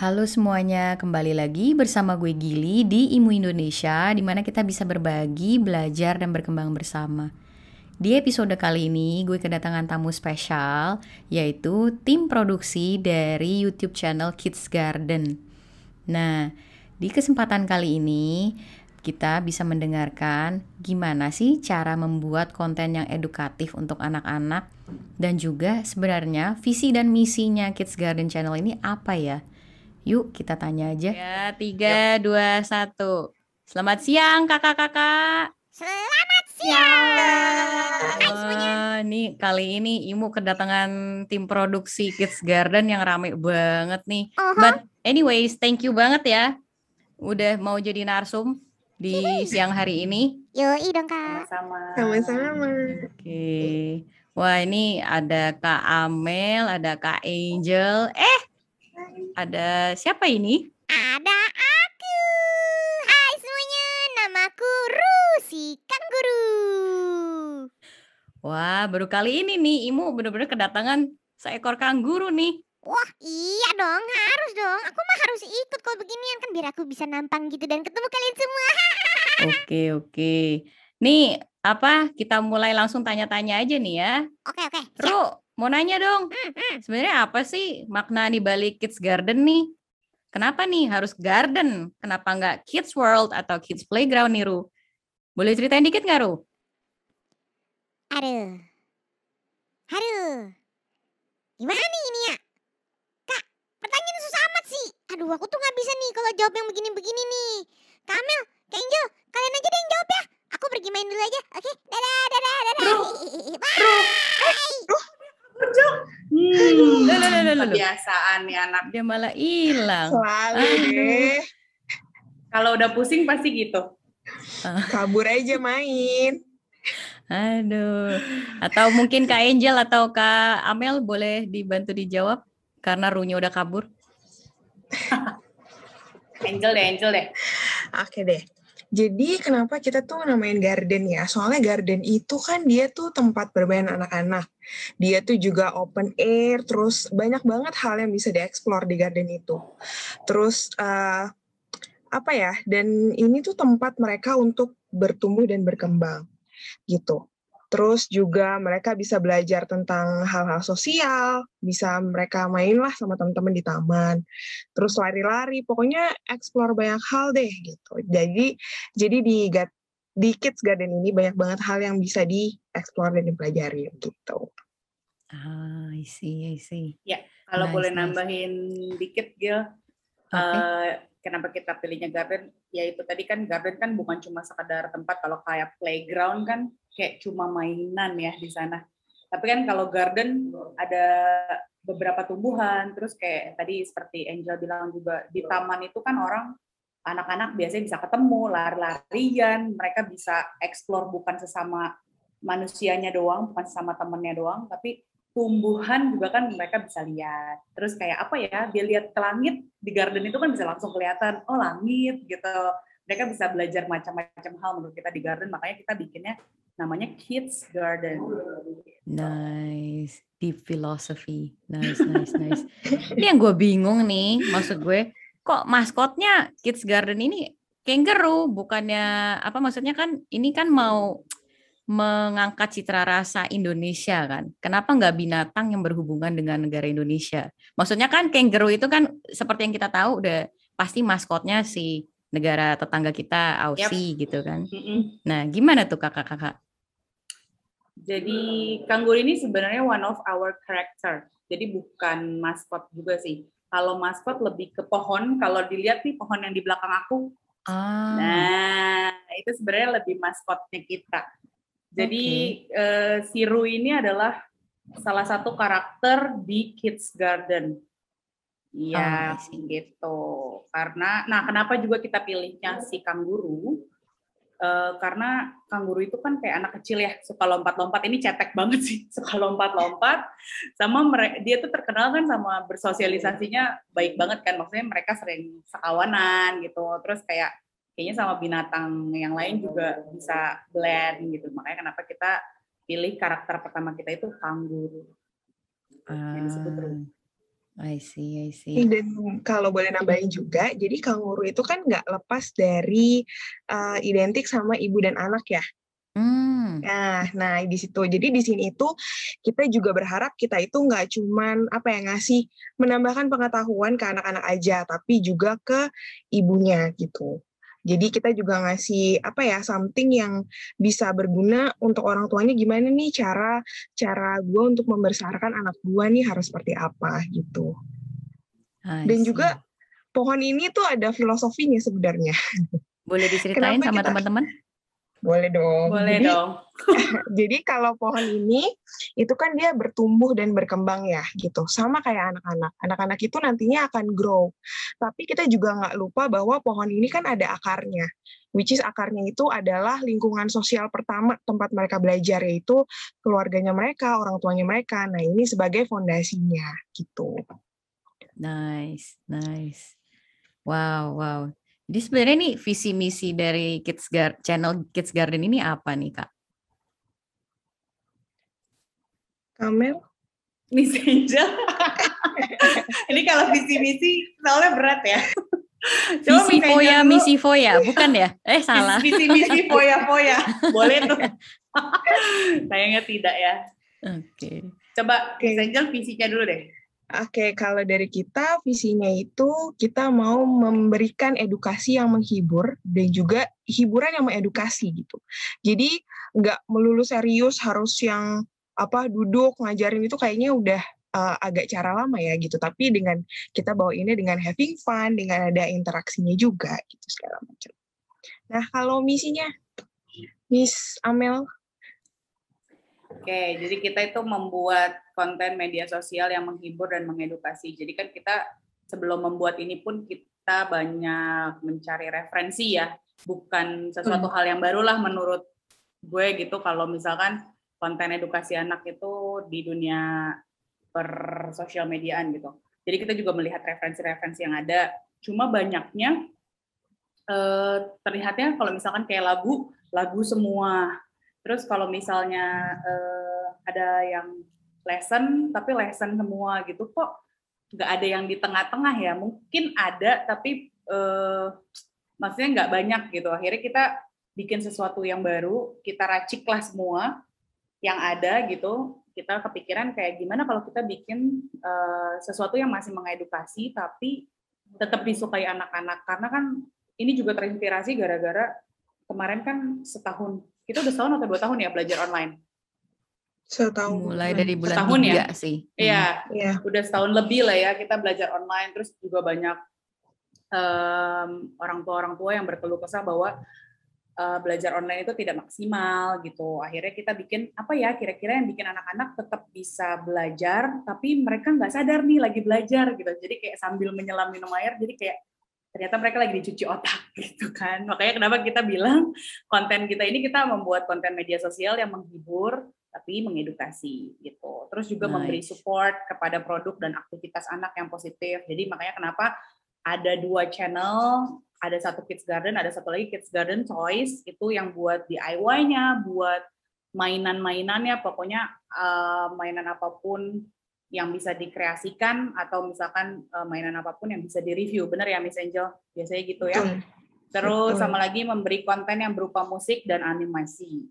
Halo semuanya, kembali lagi bersama gue Gili di Imu Indonesia di mana kita bisa berbagi, belajar, dan berkembang bersama. Di episode kali ini gue kedatangan tamu spesial yaitu tim produksi dari YouTube channel Kids Garden. Nah, di kesempatan kali ini kita bisa mendengarkan gimana sih cara membuat konten yang edukatif untuk anak-anak dan juga sebenarnya visi dan misinya Kids Garden Channel ini apa ya? Yuk kita tanya aja. Ya, tiga, dua, satu. Selamat siang kakak-kakak. Selamat siang. Hai semuanya. Wah, nih kali ini Imu kedatangan tim produksi Kids Garden yang rame banget nih. Aha. But anyways, thank you banget ya. Udah mau jadi narsum di siang hari ini. Yoi dong kak. Sama-sama. Sama-sama. Oke. Wah, ini ada Kak Amel, ada Kak Angel. Eh, ada siapa ini? Ada aku. Hai semuanya. Namaku Rusi Kangguru. Wah, baru kali ini nih Imu bener-bener kedatangan seekor kangguru nih. Wah iya dong harus dong. Aku mah harus ikut kalau beginian kan biar aku bisa nampang gitu dan ketemu kalian semua. Oke, oke. Nih, apa? Kita mulai langsung tanya-tanya aja nih ya. Oke oke. Ru, mau nanya dong. Hmm, hmm. Sebenarnya apa sih makna di balik Kids Garden nih? Kenapa nih harus garden? Kenapa nggak Kids World atau Kids Playground nih, Ru? Boleh ceritain dikit nggak, Ru? Aduh. Aduh. Gimana nih ini ya? Kak, pertanyaan susah amat sih. Aduh, aku tuh nggak bisa nih kalau jawab yang begini-begini nih. Kak Amel, Kak Angel, kalian aja deh yang jawab ya. Aku pergi main dulu aja. Oke, dadah, dadah, dadah. Bye. Hmm, Loh, loh, loh, loh, loh. kebiasaan nih anak. Dia malah hilang. Selalu Aduh. deh. Kalau udah pusing pasti gitu. Kabur aja main. Aduh. Atau mungkin Kak Angel atau Kak Amel boleh dibantu dijawab karena Runya udah kabur. Angel deh, Angel deh. Oke deh. Jadi kenapa kita tuh namain garden ya? Soalnya garden itu kan dia tuh tempat bermain anak-anak. Dia tuh juga open air, terus banyak banget hal yang bisa dieksplor di garden itu. Terus eh, apa ya? Dan ini tuh tempat mereka untuk bertumbuh dan berkembang gitu. Terus juga mereka bisa belajar tentang hal-hal sosial, bisa mereka main lah sama teman-teman di taman. Terus lari-lari, pokoknya explore banyak hal deh gitu. Jadi jadi di di Kids Garden ini banyak banget hal yang bisa dieksplor dan dipelajari gitu. Ah, I see, I see. Kalau Nice, boleh nice. nambahin dikit, Gil. Oke. eh, kenapa kita pilihnya garden? Ya itu tadi kan garden kan bukan cuma sekedar tempat kalau kayak playground kan kayak cuma mainan ya di sana. Tapi kan kalau garden ada beberapa tumbuhan, terus kayak tadi seperti Angel bilang juga di taman itu kan orang anak-anak biasanya bisa ketemu, lari-larian, mereka bisa explore bukan sesama manusianya doang, bukan sesama temennya doang, tapi tumbuhan juga kan mereka bisa lihat. Terus kayak apa ya, dia lihat ke langit di garden itu kan bisa langsung kelihatan, oh langit gitu. Mereka bisa belajar macam-macam hal menurut kita di garden, makanya kita bikinnya namanya Kids Garden. Nice. Deep philosophy. Nice, nice, nice. Ini yang gue bingung nih, maksud gue, kok maskotnya Kids Garden ini kangaroo, bukannya apa maksudnya kan ini kan mau mengangkat citra rasa Indonesia kan. Kenapa nggak binatang yang berhubungan dengan negara Indonesia? Maksudnya kan kangaroo itu kan seperti yang kita tahu udah pasti maskotnya si negara tetangga kita Aussie gitu kan. Nah, gimana tuh kakak-kakak? Jadi kanguru ini sebenarnya one of our character. Jadi bukan maskot juga sih. Kalau maskot lebih ke pohon. Kalau dilihat nih pohon yang di belakang aku, Ah, Nah, itu sebenarnya lebih maskotnya kita. Jadi eh, si Ru ini adalah salah satu karakter di Kids Garden. Oh, Iya, see. gitu. Karena, nah kenapa juga kita pilihnya si kanguru? Eh, karena kanguru itu kan kayak anak kecil ya, suka lompat-lompat. Ini cetek banget sih, suka lompat-lompat. Sama mere- dia tuh terkenal kan sama bersosialisasinya baik banget kan. Maksudnya mereka sering sekawanan gitu. Terus kayak kayaknya sama binatang yang lain juga bisa blend gitu. Makanya kenapa kita pilih karakter pertama kita itu kanguru. Yang disebut Ru. Ah, I see, I see. Dan kalau boleh nambahin juga, jadi kanguru itu kan nggak lepas dari uh, identik sama ibu dan anak ya. Hmm. Nah, nah di situ. Jadi di sini itu kita juga berharap kita itu nggak cuman apa ya ngasih menambahkan pengetahuan ke anak-anak aja, tapi juga ke ibunya gitu. Jadi kita juga ngasih apa ya something yang bisa berguna untuk orang tuanya gimana nih cara cara gue untuk membesarkan anak gue nih harus seperti apa gitu. Dan juga pohon ini tuh ada filosofinya sebenarnya. boleh diceritain Kenapa sama kita- teman-teman? Boleh dong. Boleh Jadi, dong. Jadi kalau pohon ini itu kan dia bertumbuh dan berkembang ya gitu. Sama kayak anak-anak. Anak-anak itu nantinya akan grow. Tapi kita juga nggak lupa bahwa pohon ini kan ada akarnya. Which is akarnya itu adalah lingkungan sosial pertama tempat mereka belajar yaitu keluarganya mereka, orang tuanya mereka. Nah ini sebagai fondasinya gitu. Nice, nice. Wow, wow. Jadi sebenarnya nih visi misi dari Kids Gar channel Kids Garden ini apa nih kak? Kamel? Miss Angel. Ini kalau visi misi soalnya berat ya. Coba Angel foya, dulu. misi foya, bukan ya? Eh salah. Visi misi foya foya. Boleh tuh. Sayangnya tidak ya. Oke. Coba Oke. Miss Angel visinya dulu deh. Oke, kalau dari kita visinya itu kita mau memberikan edukasi yang menghibur dan juga hiburan yang mengedukasi gitu. Jadi nggak melulu serius harus yang apa duduk ngajarin itu kayaknya udah uh, agak cara lama ya gitu. Tapi dengan kita bawa ini dengan having fun, dengan ada interaksinya juga gitu segala macam. Nah kalau misinya, Miss Amel, Oke, jadi kita itu membuat konten media sosial yang menghibur dan mengedukasi. Jadi kan kita sebelum membuat ini pun kita banyak mencari referensi ya, bukan sesuatu hal yang baru lah menurut gue gitu. Kalau misalkan konten edukasi anak itu di dunia per sosial mediaan gitu. Jadi kita juga melihat referensi-referensi yang ada. Cuma banyaknya eh, terlihatnya kalau misalkan kayak lagu, lagu semua Terus kalau misalnya eh, ada yang lesson, tapi lesson semua gitu kok nggak ada yang di tengah-tengah ya? Mungkin ada, tapi eh, maksudnya nggak banyak gitu. Akhirnya kita bikin sesuatu yang baru, kita raciklah semua yang ada gitu. Kita kepikiran kayak gimana kalau kita bikin eh, sesuatu yang masih mengedukasi, tapi tetap disukai anak-anak. Karena kan ini juga terinspirasi gara-gara kemarin kan setahun kita udah setahun atau dua tahun ya belajar online. Setahun. Mulai dari bulan Setahun ya? tiga sih. Hmm. Iya, Iya. udah setahun lebih lah ya kita belajar online. Terus juga banyak em, orang tua orang tua yang berkeluh kesah bahwa eh, belajar online itu tidak maksimal gitu. Akhirnya kita bikin apa ya kira-kira yang bikin anak-anak tetap bisa belajar, tapi mereka nggak sadar nih lagi belajar gitu. Jadi kayak sambil menyelam minum air, jadi kayak ternyata mereka lagi dicuci otak gitu kan. Makanya kenapa kita bilang konten kita ini kita membuat konten media sosial yang menghibur tapi mengedukasi gitu. Terus juga memberi Nice. support kepada produk dan aktivitas anak yang positif. Jadi makanya kenapa ada dua channel, ada satu Kids Garden, ada satu lagi Kids Garden Choice itu yang buat DIY-nya, buat mainan-mainannya, pokoknya eh, mainan apa pun yang bisa dikreasikan atau misalkan eh, mainan apa pun yang bisa direview. Bener ya Miss Angel? Biasanya gitu ya. Betul. Terus Betul. sama lagi memberi konten yang berupa musik dan animasi.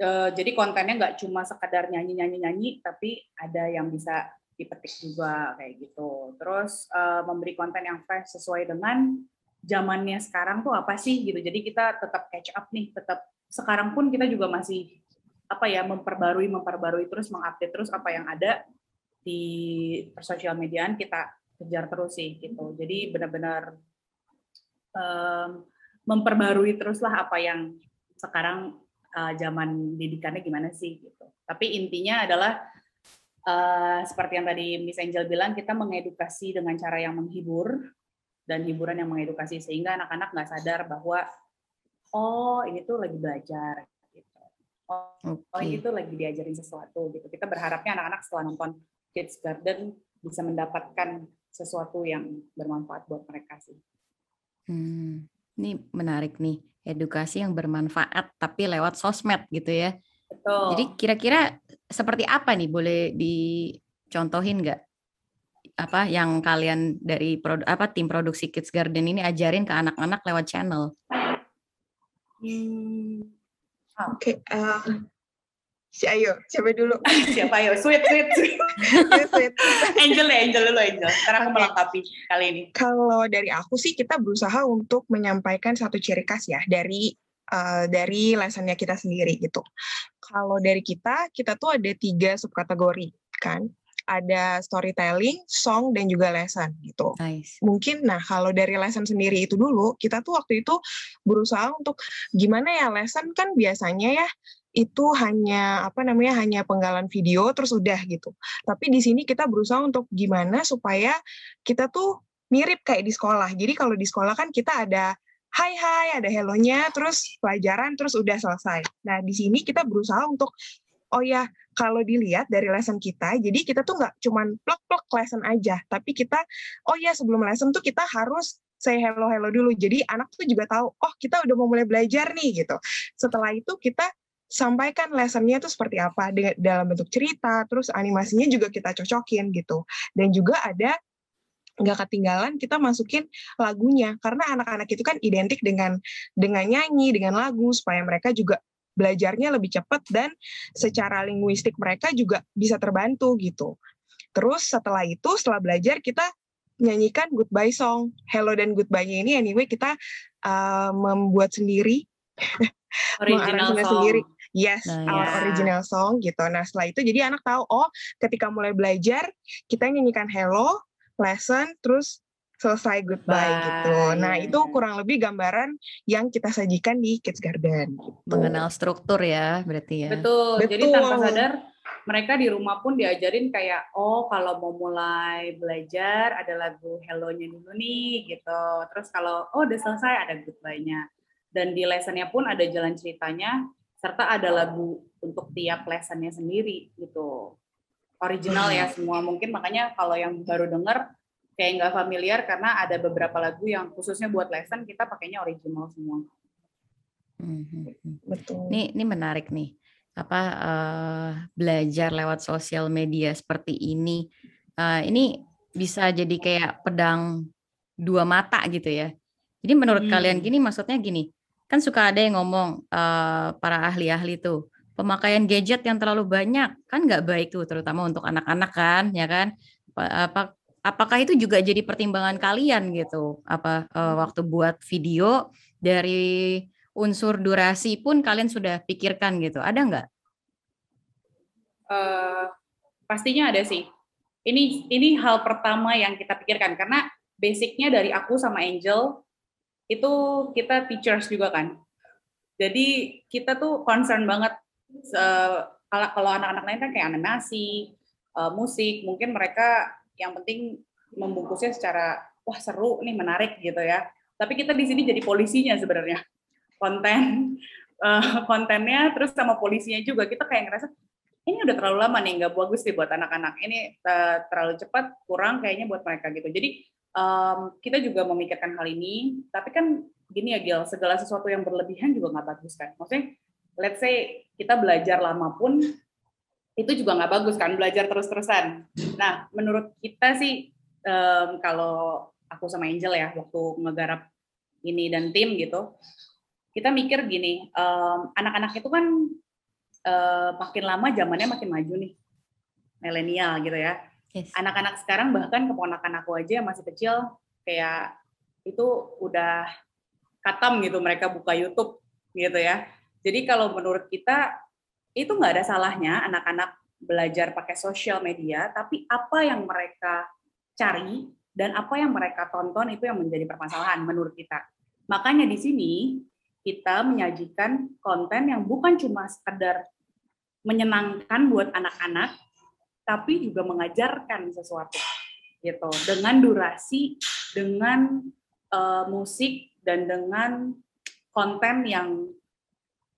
Eh, jadi kontennya nggak cuma sekadar nyanyi-nyanyi-nyanyi, tapi ada yang bisa dipetik juga kayak gitu. Terus eh, memberi konten yang fresh sesuai dengan zamannya sekarang tuh apa sih gitu. Jadi kita tetap catch up nih, tetap sekarang pun kita juga masih apa ya memperbarui memperbarui terus mengupdate terus apa yang ada di sosial mediaan kita kejar terus sih gitu. Jadi benar-benar em, memperbarui teruslah apa yang sekarang eh, zaman didikannya gimana sih gitu. Tapi intinya adalah eh, seperti yang tadi Miss Angel bilang kita mengedukasi dengan cara yang menghibur dan hiburan yang mengedukasi sehingga anak-anak nggak sadar bahwa oh ini tuh lagi belajar gitu. Oh, Oke. oh ini tuh lagi diajarin sesuatu gitu. Kita berharapnya anak-anak setelah nonton Kids Garden bisa mendapatkan sesuatu yang bermanfaat buat mereka sih. Hmm, ini menarik nih. Edukasi yang bermanfaat tapi lewat sosmed gitu ya. Betul. Jadi kira-kira seperti apa nih boleh dicontohin nggak? apa yang kalian dari produ apa tim produksi Kids Garden ini ajarin ke anak-anak lewat channel? Hmm. Oke, eh, si Ayo, siapa dulu? Siapa ayo? Sweet, sweet, sweet. Wait. Angel ya, Angel dulu Angel. Karena aku melengkapi kali ini. Kalau dari aku sih kita berusaha untuk menyampaikan satu ciri khas ya dari eh, dari lessonnya kita sendiri gitu. Kalau dari kita, kita tuh ada tiga subkategori kan. Ada storytelling, song, dan juga lesson gitu. Nice. Mungkin, nah kalau dari lesson sendiri itu dulu, kita tuh waktu itu berusaha untuk gimana ya lesson kan biasanya ya itu hanya apa namanya hanya penggalan video terus udah gitu. Tapi di sini kita berusaha untuk gimana supaya kita tuh mirip kayak di sekolah. Jadi kalau di sekolah kan kita ada hai hai, ada hello-nya, terus pelajaran, terus udah selesai. Nah di sini kita berusaha untuk oh ya kalau dilihat dari lesson kita, jadi kita tuh nggak cuman plek-plek lesson aja, tapi kita oh ya sebelum lesson tuh kita harus say hello hello dulu. Jadi anak tuh juga tahu, oh kita udah mau mulai belajar nih gitu. Setelah itu kita sampaikan lessonnya tuh seperti apa dengan dalam bentuk cerita, terus animasinya juga kita cocokin gitu. Dan juga ada nggak ketinggalan kita masukin lagunya karena anak-anak itu kan identik dengan dengan nyanyi dengan lagu supaya mereka juga belajarnya lebih cepat dan secara linguistik mereka juga bisa terbantu gitu. Terus setelah itu setelah belajar kita nyanyikan goodbye song. Hello dan goodbye-nya ini anyway kita uh, membuat sendiri Original song. sendiri. Yes, Nah, our ya. original song gitu. Nah, setelah itu jadi anak tahu oh, ketika mulai belajar kita nyanyikan hello, lesson, terus selesai goodbye Bye. gitu. Nah, itu kurang lebih gambaran yang kita sajikan di Kids Garden. gitu. Mengenal struktur ya berarti ya. Betul. Jadi Betul. tanpa sadar mereka di rumah pun diajarin kayak oh kalau mau mulai belajar ada lagu hello-nya dulu nih gitu. Terus kalau oh udah selesai ada goodbye-nya. Dan di lessonnya pun ada jalan ceritanya serta ada lagu untuk tiap lessonnya sendiri gitu. Original ya semua mungkin makanya kalau yang baru denger kayak nggak familiar karena ada beberapa lagu yang khususnya buat lesson kita pakainya original semua. Mhm. Betul. Ini ini menarik nih. Apa eh, belajar lewat sosial media seperti ini. Eh, ini bisa jadi kayak pedang dua mata gitu ya. Jadi menurut kalian Hmm. gini maksudnya gini. Kan suka ada yang ngomong eh, para ahli-ahli tuh pemakaian gadget yang terlalu banyak kan nggak baik tuh terutama untuk anak-anak kan ya kan. Apa, apa- apakah itu juga jadi pertimbangan kalian gitu? Apa eh, waktu buat video dari unsur durasi pun kalian sudah pikirkan gitu. Ada nggak? eh, pastinya ada sih. Ini ini hal pertama yang kita pikirkan karena basicnya dari aku sama Angel itu kita teachers juga kan. Jadi kita tuh concern banget kalau kalau anak-anak lain kan kayak animasi, eh, musik, mungkin mereka yang penting membungkusnya secara wah seru nih menarik gitu ya. Tapi kita di sini jadi polisinya sebenarnya. Konten eh, kontennya terus sama polisinya juga kita kayak ngerasa ini udah terlalu lama nih nggak bagus nih buat anak-anak ini eh, terlalu cepat kurang kayaknya buat mereka gitu jadi em, kita juga memikirkan hal ini tapi kan gini ya Gil segala sesuatu yang berlebihan juga nggak bagus kan. Maksudnya let's say kita belajar lama pun itu juga nggak bagus kan belajar terus-terusan. Nah menurut kita sih em, kalau aku sama Angel ya waktu ngegarap ini dan tim gitu kita mikir gini em, anak-anak itu kan eh, makin lama zamannya makin maju nih milenial gitu ya Yes. anak-anak sekarang bahkan keponakan aku aja yang masih kecil kayak itu udah katam gitu mereka buka YouTube gitu ya jadi kalau menurut kita itu nggak ada salahnya anak-anak belajar pakai sosial media tapi apa yang mereka cari dan apa yang mereka tonton itu yang menjadi permasalahan menurut kita makanya di sini kita menyajikan konten yang bukan cuma sekedar menyenangkan buat anak-anak, tapi juga mengajarkan sesuatu gitu dengan durasi, dengan eh, musik dan dengan konten yang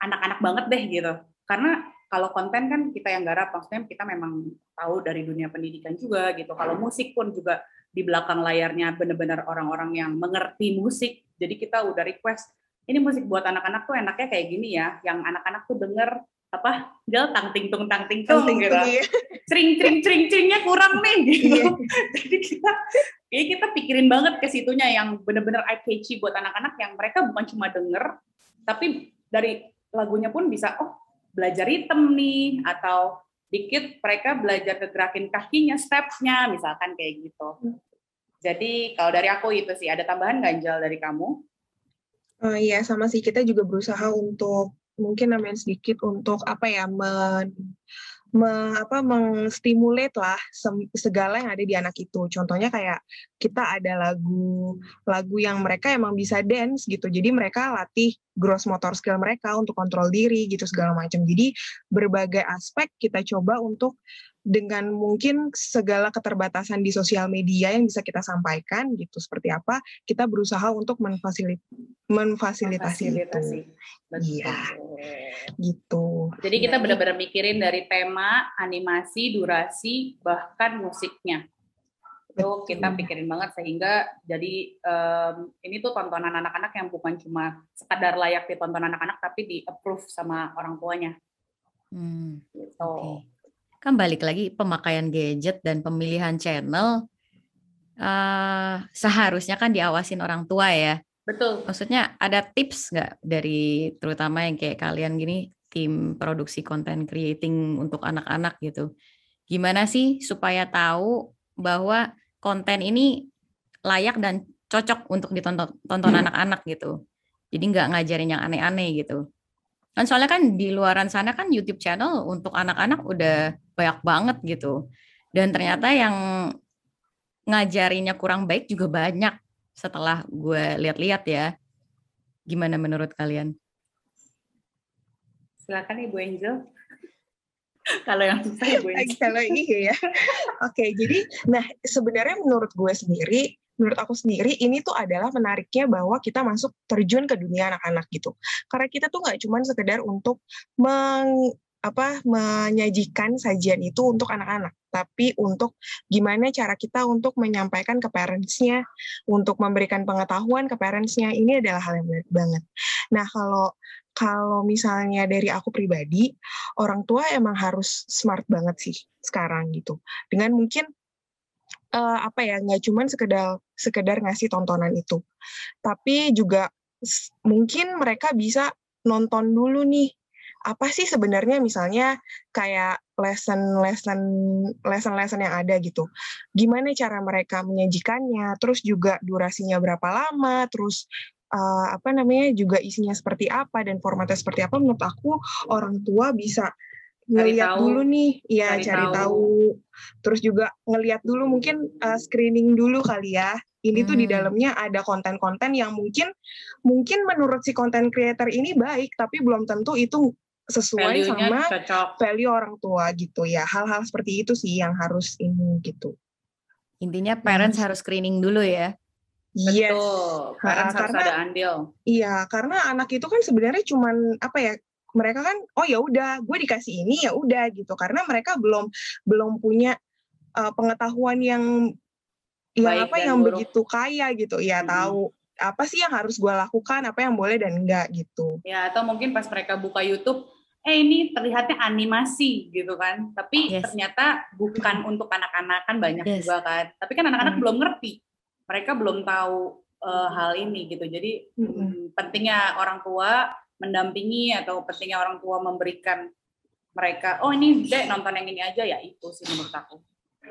anak-anak banget deh gitu. Karena kalau konten kan kita yang garap, maksudnya kita memang tahu dari dunia pendidikan juga gitu. Kalau musik pun juga di belakang layarnya benar-benar orang-orang yang mengerti musik. Jadi kita udah request ini musik buat anak-anak tuh enaknya kayak gini ya, yang anak-anak tuh denger apa jel tang ting tung tang ting tung Penting gitu. iya. cering cering cering ceringnya kurang nih gitu. Iya. jadi kita ya kita pikirin banget ke situnya yang bener-bener eye catchy buat anak-anak yang mereka bukan cuma denger tapi dari lagunya pun bisa oh belajar ritme nih atau dikit mereka belajar kegerakin kakinya stepsnya misalkan kayak gitu. Jadi kalau dari aku itu sih ada tambahan ganjal dari kamu? Oh iya, sama sih. Kita juga berusaha untuk mungkin namanya sedikit untuk apa ya men, me- apa menstimulate lah segala yang ada di anak itu. Contohnya kayak kita ada lagu lagu yang mereka emang bisa dance gitu. Jadi mereka latih gross motor skill mereka untuk kontrol diri gitu segala macam. Jadi berbagai aspek kita coba untuk dengan mungkin segala keterbatasan di sosial media yang bisa kita sampaikan gitu seperti apa kita berusaha untuk menfasilit memfasilitasi itu. Iya. Gitu. Jadi kita benar-benar mikirin dari tema, animasi, durasi, bahkan musiknya. Itu kita pikirin banget sehingga jadi em, ini tuh tontonan anak-anak yang bukan cuma sekadar layak ditonton anak-anak tapi di approve sama orang tuanya. Hmm, Gitu. oke. Kan balik lagi pemakaian gadget dan pemilihan channel eh seharusnya kan diawasin orang tua ya. Betul. Maksudnya ada tips nggak dari terutama yang kayak kalian gini tim produksi konten creating untuk anak-anak gitu. Gimana sih supaya tahu bahwa konten ini layak dan cocok untuk ditonton tonton anak-anak gitu. Jadi nggak ngajarin yang aneh-aneh gitu. Kan soalnya kan di luaran sana kan YouTube channel untuk anak-anak udah banyak banget gitu. Dan ternyata yang ngajarinnya kurang baik juga banyak setelah gue lihat-lihat ya. Gimana menurut kalian? Silakan Ibu Angel. Kalau yang susah Ibu Angel. Kalau iya ya. Oke, jadi nah sebenarnya menurut gue sendiri, menurut aku sendiri ini tuh adalah menariknya bahwa kita masuk terjun ke dunia anak-anak gitu. Karena kita tuh nggak cuma sekedar untuk meng apa menyajikan sajian itu untuk anak-anak, tapi untuk gimana cara kita untuk menyampaikan ke parentsnya, untuk memberikan pengetahuan ke parentsnya, ini adalah hal yang menarik banget. Nah kalau kalau misalnya dari aku pribadi, orang tua emang harus smart banget sih sekarang gitu. Dengan mungkin eh, apa ya nggak cuman sekedar sekedar ngasih tontonan itu, tapi juga mungkin mereka bisa nonton dulu nih apa sih sebenarnya misalnya kayak lesson lesson lesson lesson yang ada gitu gimana cara mereka menyajikannya terus juga durasinya berapa lama terus eh, apa namanya juga isinya seperti apa dan formatnya seperti apa menurut aku orang tua bisa tahu. dulu nih ya Cari cari, tahu. tahu. terus juga ngeliat dulu mungkin eh, screening dulu kali ya ini tuh di Hmm. dalamnya ada konten-konten yang mungkin mungkin menurut si konten creator ini baik tapi belum tentu itu sesuai Value-nya sama cocok. value orang tua gitu ya hal-hal seperti itu sih yang harus ini gitu Intinya parents Hmm. harus screening dulu ya. yes Betul. Parents Ha, harus karena- ada andil. iya karena anak itu kan sebenarnya cuman apa ya mereka kan oh ya udah gue dikasih ini ya udah gitu karena mereka belum belum punya uh, pengetahuan yang yang Baik apa yang buruk. begitu kaya gitu ya Mm-mm. tahu apa sih yang harus gue lakukan apa yang boleh dan enggak gitu Ya, atau mungkin pas mereka buka YouTube, eh ini terlihatnya animasi gitu kan. Tapi Yes. ternyata bukan untuk anak-anak kan banyak Yes. juga kan. Tapi kan anak-anak Hmm. belum ngerti. Mereka belum tahu eh, hal ini gitu. Jadi hmm, pentingnya orang tua mendampingi atau pentingnya orang tua memberikan mereka, oh ini dek nonton yang ini aja ya itu sih menurut aku.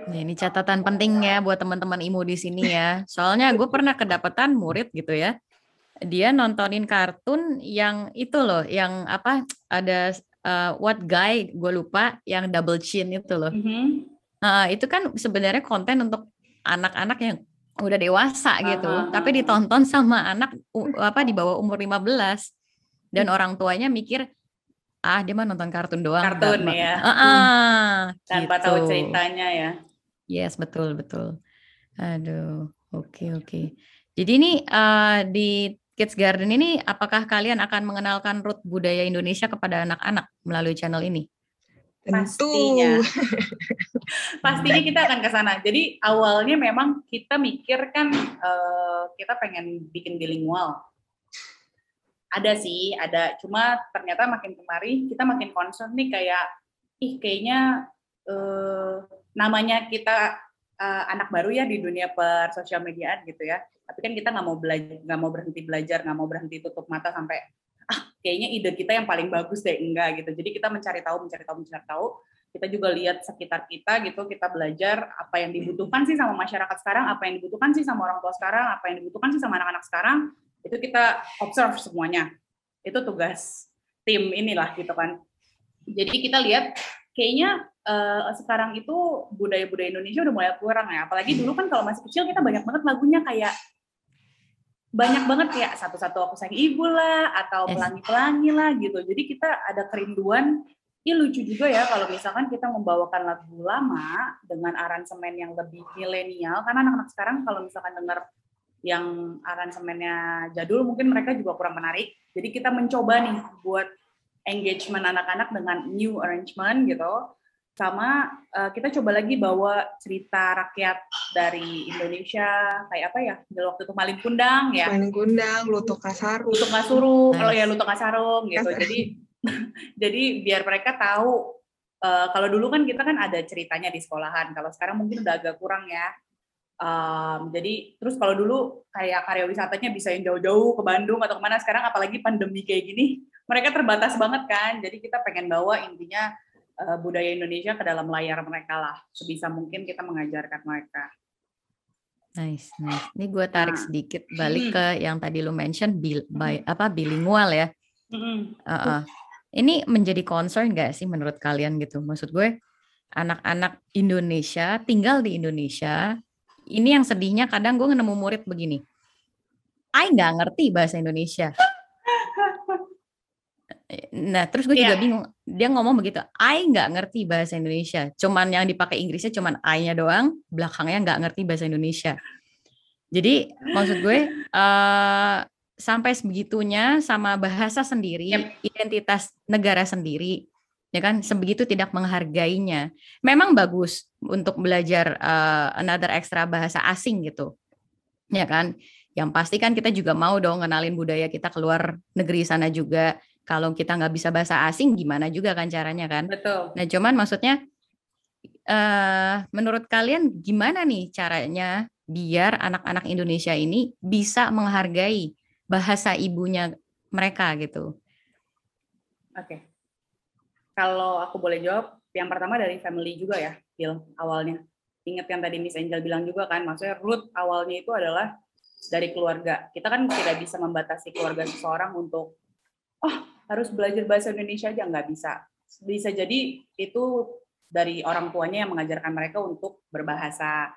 Ya, ini catatan penting ya buat teman-teman IMU di sini ya. Soalnya gue pernah kedapatan murid gitu ya. Dia nontonin kartun yang itu loh, yang apa ada uh, what guy gue lupa yang double chin itu loh. Mhm. Nah, itu kan sebenarnya konten untuk anak-anak yang udah dewasa gitu, Aha. tapi ditonton sama anak apa di bawah umur 15 dan orang tuanya mikir ah dia mah nonton kartun doang. Kartun ya. Ah, Tanpa gitu. tahu ceritanya ya. Yes, betul, betul. Aduh, oke, oke. Jadi ini eh, di Kids Garden ini apakah kalian akan mengenalkan root budaya Indonesia kepada anak-anak melalui channel ini? tentu Pastinya. Pastinya kita akan ke sana. Jadi awalnya memang kita mikir kan eh, kita pengen bikin bilingual. ada sih, ada. Cuma ternyata makin kemari kita makin concern nih kayak, ih kayaknya eh, namanya kita uh, anak baru ya di dunia per sosial mediaan gitu ya. Tapi kan kita nggak mau belajar, nggak mau berhenti belajar, nggak mau berhenti tutup mata sampai ah kayaknya ide kita yang paling bagus deh enggak gitu. Jadi kita mencari tahu, mencari tahu, mencari tahu. Kita juga lihat sekitar kita gitu, kita belajar apa yang dibutuhkan sih sama masyarakat sekarang, apa yang dibutuhkan sih sama orang tua sekarang, apa yang dibutuhkan sih sama anak-anak sekarang. Itu kita observe semuanya. Itu tugas tim inilah gitu kan. Jadi kita lihat kayaknya uh, sekarang itu budaya-budaya Indonesia udah mulai kurang ya. Apalagi dulu kan kalau masih kecil kita banyak banget lagunya kayak banyak banget kayak satu-satu aku sayang ibu lah atau pelangi-pelangi lah gitu. Jadi kita ada kerinduan ini lucu juga ya kalau misalkan kita membawakan lagu lama dengan aransemen yang lebih milenial karena anak-anak sekarang kalau misalkan dengar yang aransemennya jadul mungkin mereka juga kurang menarik. Jadi kita mencoba nih buat engagement anak-anak dengan new arrangement gitu. Sama uh, kita coba lagi bawa cerita rakyat dari Indonesia kayak apa ya? Waktu itu Maling Kundang ya. Maling Kundang, Luto Kasarung. Luto Kasarung, kalau ya Luto Kasarung gitu. Jadi jadi biar mereka tahu uh, kalau dulu kan kita kan ada ceritanya di sekolahan. Kalau sekarang mungkin udah agak kurang ya. Um, jadi terus kalau dulu kayak karya wisatanya bisa yang jauh-jauh ke Bandung atau ke mana sekarang apalagi pandemi kayak gini mereka terbatas banget kan jadi kita pengen bawa intinya uh, budaya Indonesia ke dalam layar mereka lah sebisa mungkin kita mengajarkan mereka nice nice ini gue tarik nah. sedikit balik ke yang tadi lu mention bil, by, apa bilingual ya uh -uh ini menjadi concern gak sih menurut kalian gitu? Maksud gue anak-anak Indonesia tinggal di Indonesia, ini yang sedihnya kadang gue nemu murid begini. I nggak ngerti bahasa Indonesia. Nah, terus gue yeah. juga iya. bingung. Dia ngomong begitu, I nggak ngerti bahasa Indonesia. Cuman yang dipakai Inggrisnya cuman I-nya doang, belakangnya nggak ngerti bahasa Indonesia. Jadi maksud gue, uh, sampai sebegitunya sama bahasa sendiri, yep. identitas negara sendiri, ya kan sebegitu tidak menghargainya. Memang bagus untuk belajar uh, another extra bahasa asing gitu, ya kan. Yang pasti kan kita juga mau dong ngenalin budaya kita keluar negeri sana juga. Kalau kita nggak bisa bahasa asing, gimana juga kan caranya kan? Betul. Nah cuman maksudnya, uh, menurut kalian gimana nih caranya biar anak-anak Indonesia ini bisa menghargai bahasa ibunya mereka gitu? Oke. Okay. Kalau aku boleh jawab, yang pertama dari family juga ya, Phil, awalnya. Ingat yang tadi Miss Angel bilang juga kan, maksudnya root awalnya itu adalah dari keluarga. Kita kan tidak bisa membatasi keluarga seseorang untuk, oh harus belajar bahasa Indonesia aja, nggak bisa. Bisa jadi itu dari orang tuanya yang mengajarkan mereka untuk berbahasa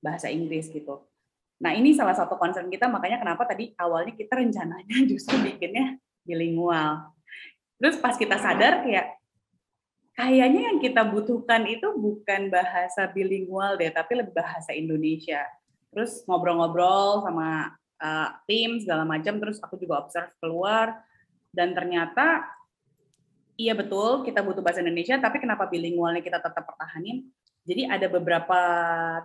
bahasa Inggris gitu. Nah ini salah satu concern kita, makanya kenapa tadi awalnya kita rencananya justru bikinnya bilingual. Terus pas kita sadar kayak kayaknya yang kita butuhkan itu bukan bahasa bilingual deh, tapi lebih bahasa Indonesia. Terus ngobrol-ngobrol sama uh, tim segala macam, terus aku juga observe keluar dan ternyata iya betul kita butuh bahasa Indonesia, tapi kenapa bilingualnya kita tetap pertahanin? Jadi ada beberapa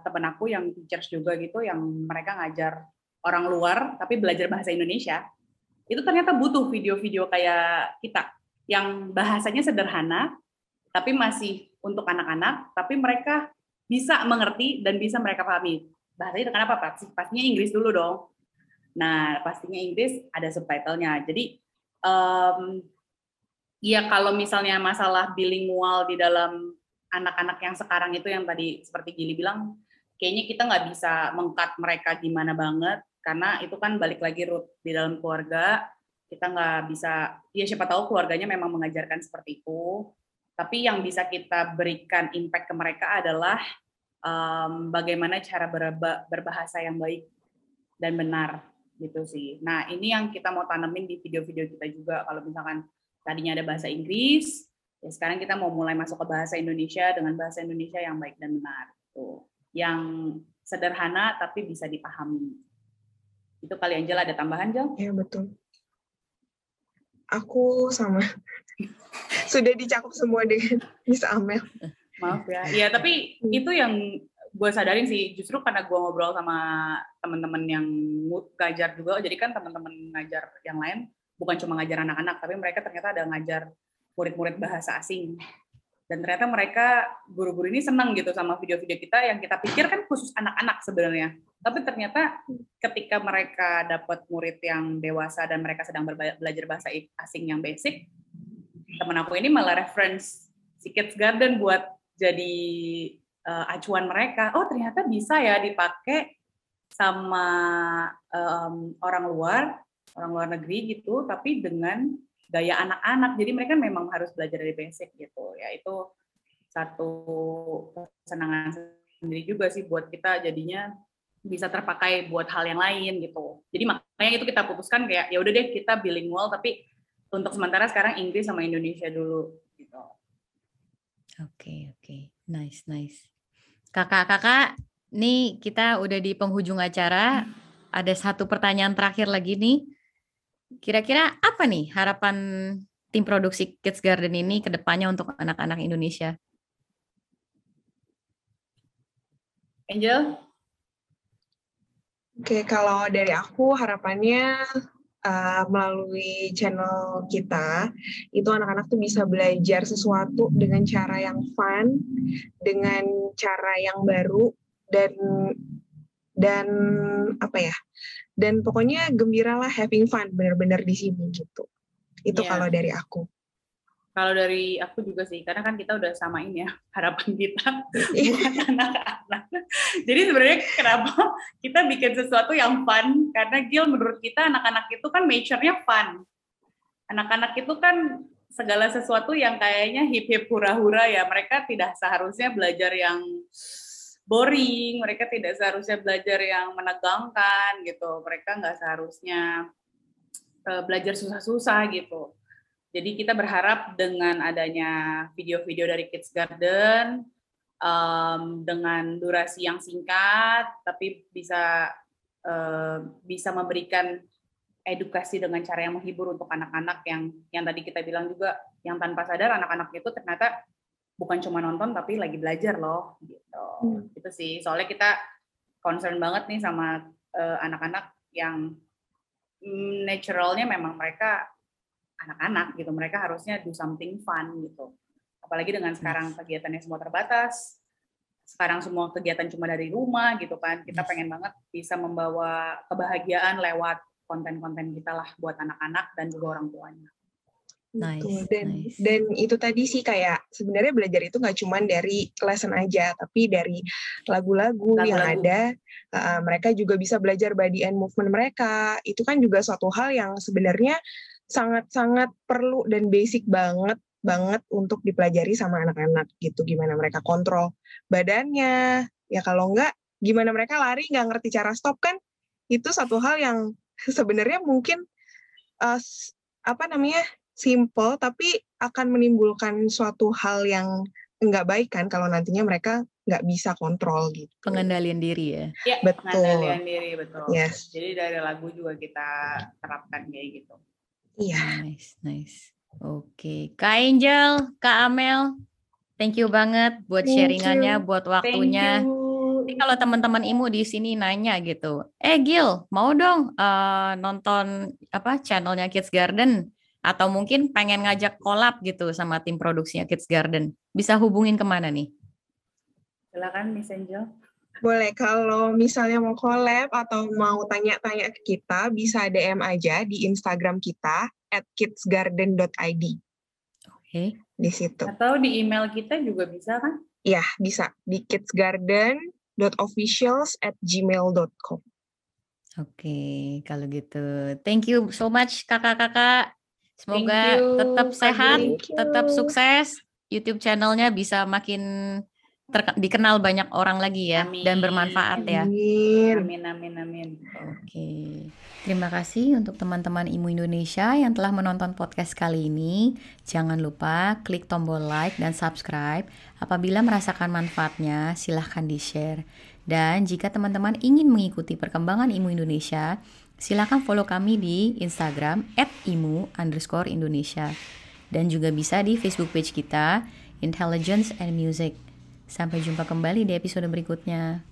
teman aku yang teachers juga gitu yang mereka ngajar orang luar tapi belajar bahasa Indonesia. Itu ternyata butuh video-video kayak kita yang bahasanya sederhana tapi masih untuk anak-anak tapi mereka bisa mengerti dan bisa mereka pahami. Bahasanya kenapa Pasti, pastinya Inggris dulu dong. Nah, pastinya Inggris ada subtitlenya. Jadi um, ya kalau misalnya masalah bilingual di dalam anak-anak yang sekarang itu yang tadi seperti Gili bilang, kayaknya kita nggak bisa mengkat mereka gimana banget karena itu kan balik lagi root di dalam keluarga. Kita nggak bisa ya siapa tahu keluarganya memang mengajarkan seperti itu. Tapi yang bisa kita berikan impact ke mereka adalah um, bagaimana cara berbahasa yang baik dan benar gitu sih. Nah ini yang kita mau tanemin di video-video kita juga kalau misalkan tadinya ada bahasa Inggris Ya, sekarang kita mau mulai masuk ke bahasa Indonesia dengan bahasa Indonesia yang baik dan benar. Tuh. Yang sederhana tapi bisa dipahami. Itu kali Angel ada tambahan, Jel? Iya, betul. Aku sama. Sudah dicakup semua dengan Miss Amel. Maaf ya. Iya, tapi hmm. itu yang gue sadarin sih justru karena gue ngobrol sama teman-teman yang ngajar juga jadi kan teman-teman ngajar yang lain bukan cuma ngajar anak-anak, tapi mereka ternyata ada ngajar murid-murid bahasa asing. Dan ternyata mereka guru-guru ini senang gitu sama video-video kita yang kita pikir kan khusus anak-anak sebenarnya. Tapi ternyata ketika mereka dapat murid yang dewasa dan mereka sedang belajar bahasa asing yang basic, teman aku ini malah reference si Kids Garden buat jadi uh, acuan mereka. Oh ternyata bisa ya dipakai sama um, orang luar, orang luar negeri gitu, tapi dengan gaya anak-anak. Jadi mereka memang harus belajar dari basic gitu. Ya itu satu kesenangan sendiri juga sih buat kita jadinya bisa terpakai buat hal yang lain gitu. Jadi makanya itu kita putuskan kayak ya udah deh kita bilingual tapi untuk sementara sekarang Inggris sama Indonesia dulu gitu. Oke, okay, oke. Okay. Nice, nice. Kakak-kakak, nih kita udah di penghujung acara. Ada satu pertanyaan terakhir lagi nih Kira-kira apa nih harapan tim produksi Kids Garden ini ke depannya untuk anak-anak Indonesia? Angel? Oke, kalau dari aku harapannya uh, melalui channel kita itu anak-anak tuh bisa belajar sesuatu dengan cara yang fun, dengan cara yang baru dan dan apa ya dan pokoknya gembira lah having fun bener-bener di sini gitu itu yeah. kalau dari aku kalau dari aku juga sih karena kan kita udah samain ya harapan kita buat anak-anak. Jadi sebenarnya kenapa kita bikin sesuatu yang fun? Karena Gil menurut kita anak-anak itu kan nature-nya fun. Anak-anak itu kan segala sesuatu yang kayaknya hip hip hura hura ya. Mereka tidak seharusnya belajar yang boring, mereka tidak seharusnya belajar yang menegangkan gitu, mereka nggak seharusnya uh, belajar susah-susah gitu. Jadi kita berharap dengan adanya video-video dari Kids Garden um, dengan durasi yang singkat, tapi bisa uh, bisa memberikan edukasi dengan cara yang menghibur untuk anak-anak yang yang tadi kita bilang juga yang tanpa sadar anak-anak itu ternyata bukan cuma nonton tapi lagi belajar loh gitu hmm. itu sih soalnya kita concern banget nih sama uh, anak-anak yang mm, naturalnya memang mereka anak-anak gitu. Mereka harusnya do something fun gitu. Apalagi dengan sekarang kegiatannya semua terbatas. Sekarang semua kegiatan cuma dari rumah gitu kan. Kita pengen banget bisa membawa kebahagiaan lewat konten-konten kita lah buat anak-anak dan juga orang tuanya. Nice, dan nice. dan itu tadi sih kayak sebenarnya belajar itu nggak cuma dari lesson aja, tapi dari lagu-lagu yang ada. Uh, mereka juga bisa belajar body and movement mereka. Itu kan juga suatu hal yang sebenarnya sangat-sangat perlu dan basic banget banget untuk dipelajari sama anak-anak gitu. Gimana mereka kontrol badannya. Ya kalau nggak, gimana mereka lari nggak ngerti cara stop kan? Itu satu hal yang sebenarnya mungkin uh, apa namanya simple tapi akan menimbulkan suatu hal yang nggak baik kan kalau nantinya mereka nggak bisa kontrol gitu. Pengendalian diri ya. ya betul. Pengendalian diri betul. Yes. Jadi dari lagu juga kita terapkan kayak gitu. Iya. Nice, nice. Oke, Kak Angel, Kak Amel, thank you banget buat sharingannya, buat waktunya. Jadi kalau teman-teman imu di sini nanya gitu, eh Gil, mau dong uh, nonton apa channelnya Kids Garden? atau mungkin pengen ngajak collab gitu sama tim produksinya Kids Garden, bisa hubungin ke mana nih? Silakan Miss Angel. Boleh, kalau misalnya mau collab atau mau tanya-tanya ke kita, bisa DM aja di Instagram kita at kidsgarden.id. Oke. Okay. Di situ. Atau di email kita juga bisa kan? Iya, bisa. Di kidsgarden.officials at gmail.com. Oke, kalau gitu. Thank you so much kakak-kakak. Semoga tetap sehat, tetap sukses. YouTube channelnya bisa makin dikenal banyak orang lagi ya amin. dan bermanfaat ya. Amin amin amin. Oke. Terima kasih untuk teman-teman Imu Indonesia yang telah menonton podcast kali ini. Jangan lupa klik tombol like dan subscribe. Apabila merasakan manfaatnya, silahkan di-share. Dan jika teman-teman ingin mengikuti perkembangan Imu Indonesia, Silakan follow kami di Instagram @imu underscore Indonesia dan juga bisa di Facebook page kita Intelligence and Music. Sampai jumpa kembali di episode berikutnya.